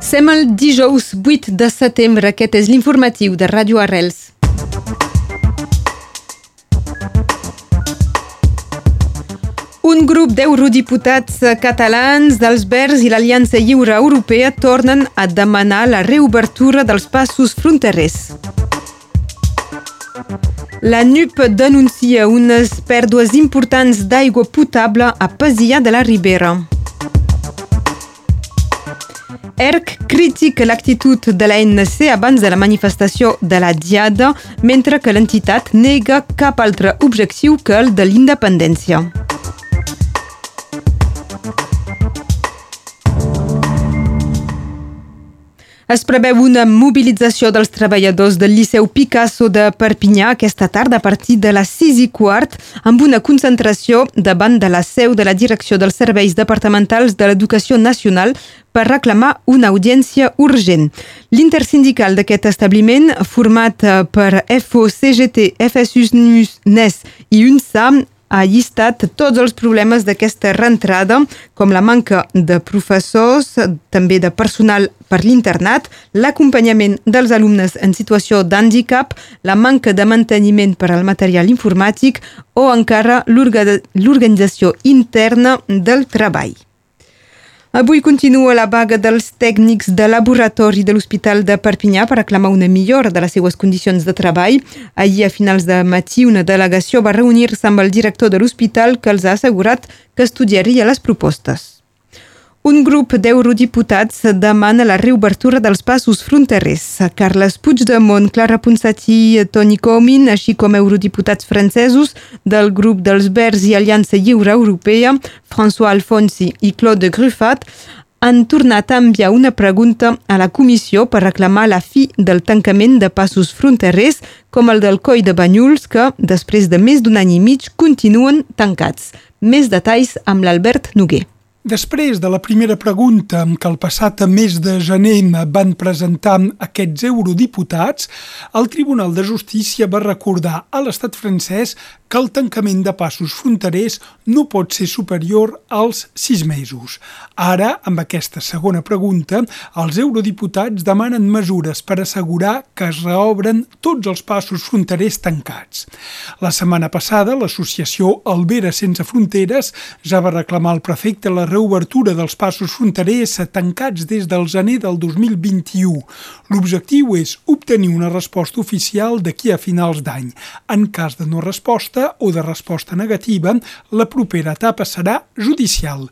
Sem el dijous 8 de setembre, aquest és l'informatiu de Ràdio Arrels. Un grup d'eurodiputats catalans dels Verds i l'Aliança Lliure Europea tornen a demanar la reobertura dels passos fronterers. La NUP denuncia unes pèrdues importants d'aigua potable a Pasià de la Ribera. ERC critica l'actitud de l'ANC abans de la manifestació de la Diada, mentre que l'entitat nega cap altre objectiu que el de l'independència. Es preveu una mobilització dels treballadors del Liceu Picasso de Perpinyà aquesta tarda a partir de les 6 i quart amb una concentració davant de la seu de la Direcció dels Serveis Departamentals de l'Educació Nacional per reclamar una audiència urgent. L'intersindical d'aquest establiment, format per FO, CGT, FSU, NES i UNSA, ha llistat tots els problemes d'aquesta reentrada, com la manca de professors, també de personal per l'internat, l'acompanyament dels alumnes en situació d'handicap, la manca de manteniment per al material informàtic o encara l'organització interna del treball. Avui continua la vaga dels tècnics de laboratori de l'Hospital de Perpinyà per reclamar una millora de les seues condicions de treball. Ahir, a finals de matí, una delegació va reunir-se amb el director de l'hospital que els ha assegurat que estudiaria les propostes. Un grup d'eurodiputats demana la reobertura dels passos fronterers. Carles Puigdemont, Clara Ponsatí, Toni Comín, així com eurodiputats francesos del grup dels Verds i Aliança Lliure Europea, François Alfonsi i Claude Gruffat, han tornat a enviar una pregunta a la comissió per reclamar la fi del tancament de passos fronterers com el del Coi de Banyuls que, després de més d'un any i mig, continuen tancats. Més detalls amb l'Albert Noguer. Després de la primera pregunta que el passat mes de gener van presentar aquests eurodiputats, el Tribunal de Justícia va recordar a l'estat francès que el tancament de passos fronterers no pot ser superior als sis mesos. Ara, amb aquesta segona pregunta, els eurodiputats demanen mesures per assegurar que es reobren tots els passos fronterers tancats. La setmana passada, l'associació Albera Sense Fronteres ja va reclamar al prefecte la reobertura dels passos fronterers tancats des del gener del 2021. L'objectiu és obtenir una resposta oficial d'aquí a finals d'any. En cas de no resposta, o de resposta negativa, la propera etapa serà judicial.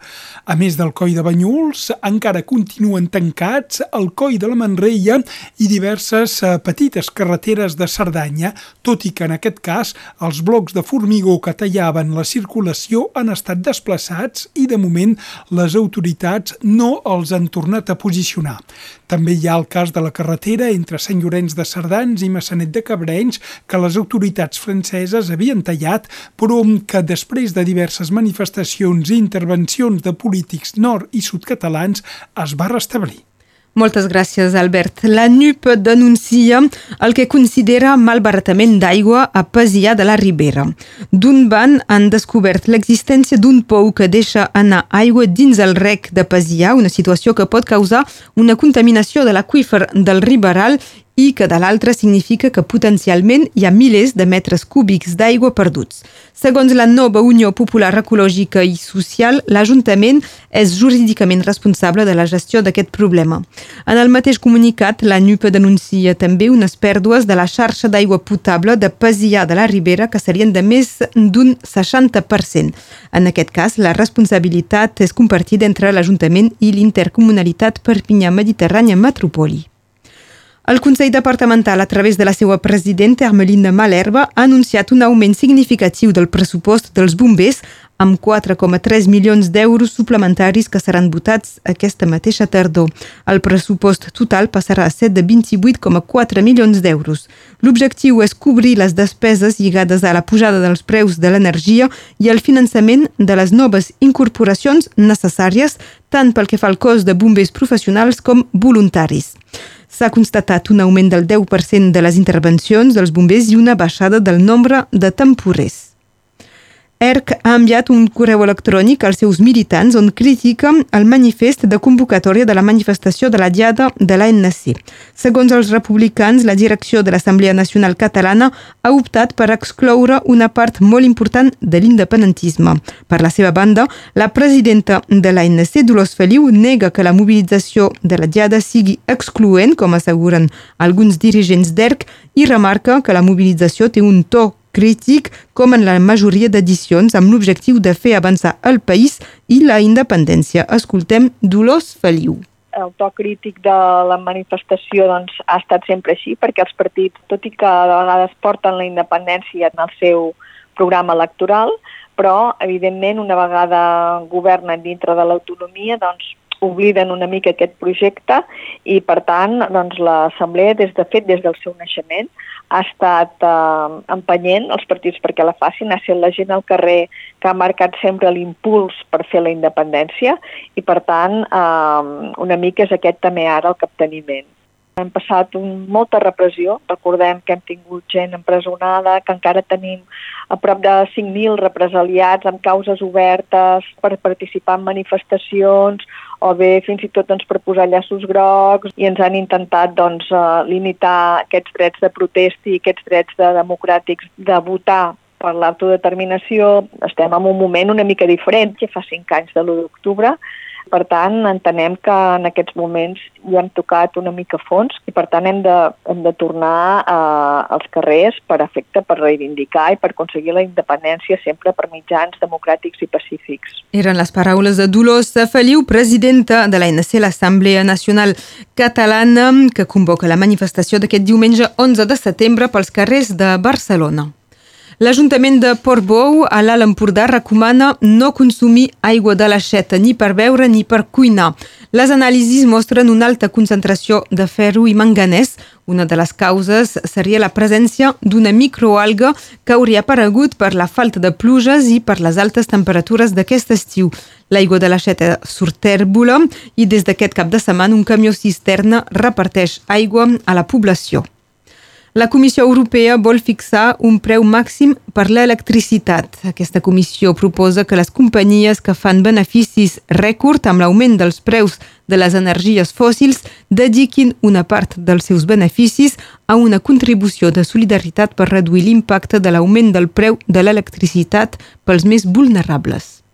A més del coll de Banyuls, encara continuen tancats el coll de la Manreia i diverses eh, petites carreteres de Cerdanya, tot i que en aquest cas els blocs de formigó que tallaven la circulació han estat desplaçats i de moment les autoritats no els han tornat a posicionar. També hi ha el cas de la carretera entre Sant Llorenç de Cerdans i Massanet de Cabrenys que les autoritats franceses havien tallat però que després de diverses manifestacions i intervencions de polítics nord i sud catalans es va restablir. Moltes gràcies, Albert. La NUP denuncia el que considera malbaratament d'aigua a Pasià de la Ribera. D'un ban han descobert l'existència d'un pou que deixa anar aigua dins el rec de Pasià, una situació que pot causar una contaminació de l'aqüífer del Riberal i que de l'altra significa que potencialment hi ha milers de metres cúbics d'aigua perduts. Segons la nova Unió Popular Ecològica i Social, l'Ajuntament és jurídicament responsable de la gestió d'aquest problema. En el mateix comunicat, la NUP denuncia també unes pèrdues de la xarxa d'aigua potable de Pasià de la Ribera que serien de més d'un 60%. En aquest cas, la responsabilitat és compartida entre l'Ajuntament i l'Intercomunalitat Perpinyà Mediterrània Metropoli. El Consell Departamental, a través de la seva presidenta Hermelinda Malherba, ha anunciat un augment significatiu del pressupost dels bombers amb 4,3 milions d'euros suplementaris que seran votats aquesta mateixa tardor. El pressupost total passarà a ser de 28,4 milions d'euros. L'objectiu és cobrir les despeses lligades a la pujada dels preus de l'energia i el finançament de les noves incorporacions necessàries tant pel que fa al cos de bombers professionals com voluntaris s'ha constatat un augment del 10% de les intervencions dels bombers i una baixada del nombre de temporers. ERC ha enviat un correu electrònic als seus militants on critica el manifest de convocatòria de la manifestació de la Diada de l'ANC. Segons els republicans, la direcció de l'Assemblea Nacional Catalana ha optat per excloure una part molt important de l'independentisme. Per la seva banda, la presidenta de l'ANC, Dolors Feliu, nega que la mobilització de la Diada sigui excloent, com asseguren alguns dirigents d'ERC, i remarca que la mobilització té un to crític, com en la majoria d'edicions, amb l'objectiu de fer avançar el país i la independència. Escoltem Dolors Feliu el to crític de la manifestació doncs, ha estat sempre així, perquè els partits, tot i que de vegades porten la independència en el seu programa electoral, però, evidentment, una vegada governen dintre de l'autonomia, doncs, obliden una mica aquest projecte i, per tant, doncs, l'Assemblea, des de fet, des del seu naixement, ha estat eh, empenyent els partits perquè la facin, ha estat la gent al carrer que ha marcat sempre l'impuls per fer la independència i, per tant, eh, una mica és aquest també ara el capteniment. Hem passat un, molta repressió, recordem que hem tingut gent empresonada, que encara tenim a prop de 5.000 represaliats amb causes obertes per participar en manifestacions o bé fins i tot doncs, per posar llaços grocs i ens han intentat doncs, uh, limitar aquests drets de protesta i aquests drets de democràtics de votar per l'autodeterminació. Estem en un moment una mica diferent que fa cinc anys de l'1 d'octubre per tant, entenem que en aquests moments ja hem tocat una mica fons i per tant hem de, hem de tornar eh, als carrers per efecte, per reivindicar i per aconseguir la independència sempre per mitjans democràtics i pacífics. Eren les paraules de Dolors Feliu, presidenta de l'ANC, l'Assemblea Nacional Catalana, que convoca la manifestació d'aquest diumenge 11 de setembre pels carrers de Barcelona. L'Ajuntament de Portbou, a l'Alt Empordà, recomana no consumir aigua de l'aixeta ni per beure ni per cuinar. Les anàlisis mostren una alta concentració de ferro i manganès. Una de les causes seria la presència d'una microalga que hauria aparegut per la falta de pluges i per les altes temperatures d'aquest estiu. L'aigua de l'aixeta surt tèrbula i des d'aquest cap de setmana un camió cisterna reparteix aigua a la població. La Comissió Europea vol fixar un preu màxim per l'electricitat. Aquesta comissió proposa que les companyies que fan beneficis rècord amb l'augment dels preus de les energies fòssils dediquin una part dels seus beneficis a una contribució de solidaritat per reduir l'impacte de l'augment del preu de l'electricitat pels més vulnerables.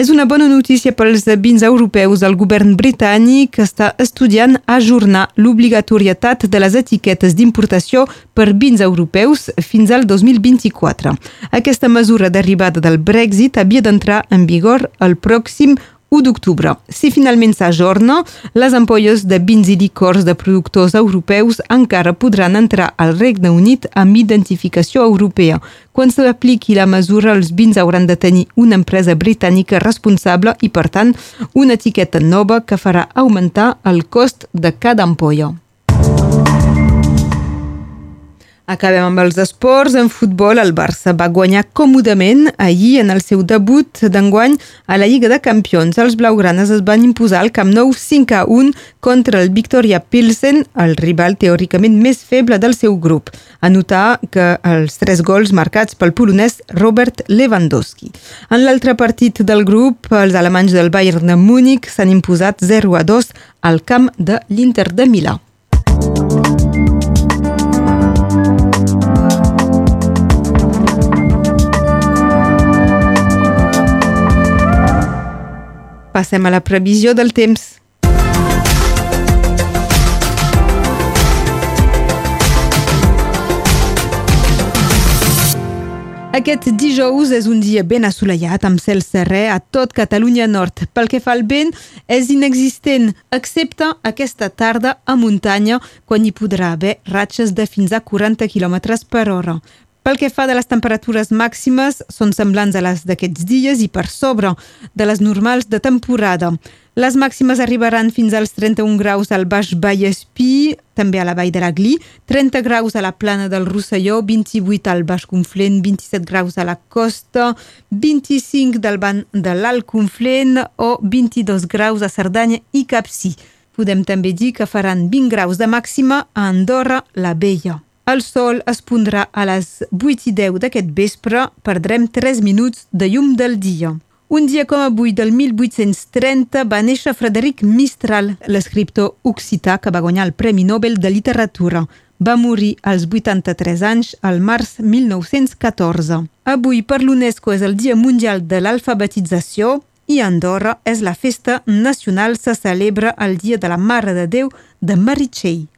És una bona notícia pels vins europeus. El govern britànic està estudiant ajornar l'obligatorietat de les etiquetes d'importació per vins europeus fins al 2024. Aquesta mesura derivada del Brexit havia d'entrar en vigor el pròxim 1 d'octubre. Si finalment s'ajorna, les ampolles de vins i licors de productors europeus encara podran entrar al Regne Unit amb identificació europea. Quan s'apliqui la mesura, els vins hauran de tenir una empresa britànica responsable i, per tant, una etiqueta nova que farà augmentar el cost de cada ampolla. Acabem amb els esports. En futbol, el Barça va guanyar còmodament ahir en el seu debut d'enguany a la Lliga de Campions. Els blaugranes es van imposar al Camp Nou 5 a 1 contra el Victoria Pilsen, el rival teòricament més feble del seu grup. A notar que els tres gols marcats pel polonès Robert Lewandowski. En l'altre partit del grup, els alemanys del Bayern de Múnich s'han imposat 0 a 2 al camp de l'Inter de Milà. Passem a la previsió del temps. Aquest dijous és un dia ben assolellat amb cel serè a tot Catalunya Nord. Pel que fa al vent, és inexistent, excepte aquesta tarda a muntanya, quan hi podrà haver ratxes de fins a 40 km per hora. Pel que fa de les temperatures màximes, són semblants a les d'aquests dies i per sobre de les normals de temporada. Les màximes arribaran fins als 31 graus al Baix Vallespí, també a la Vall de l'Aglí, 30 graus a la plana del Rosselló, 28 al Baix Conflent, 27 graus a la costa, 25 del banc de l'Alt Conflent o 22 graus a Cerdanya i Capcí. Podem també dir que faran 20 graus de màxima a Andorra la Vella. El sol es pondrà a les 8 i 10 d'aquest vespre, perdrem 3 minuts de llum del dia. Un dia com avui, del 1830, va néixer Frederic Mistral, l'escriptor occità que va guanyar el Premi Nobel de Literatura. Va morir als 83 anys al març 1914. Avui per l'UNESCO és el Dia Mundial de l'Alfabetització i Andorra és la festa nacional se celebra el Dia de la Mare de Déu de Meritxell.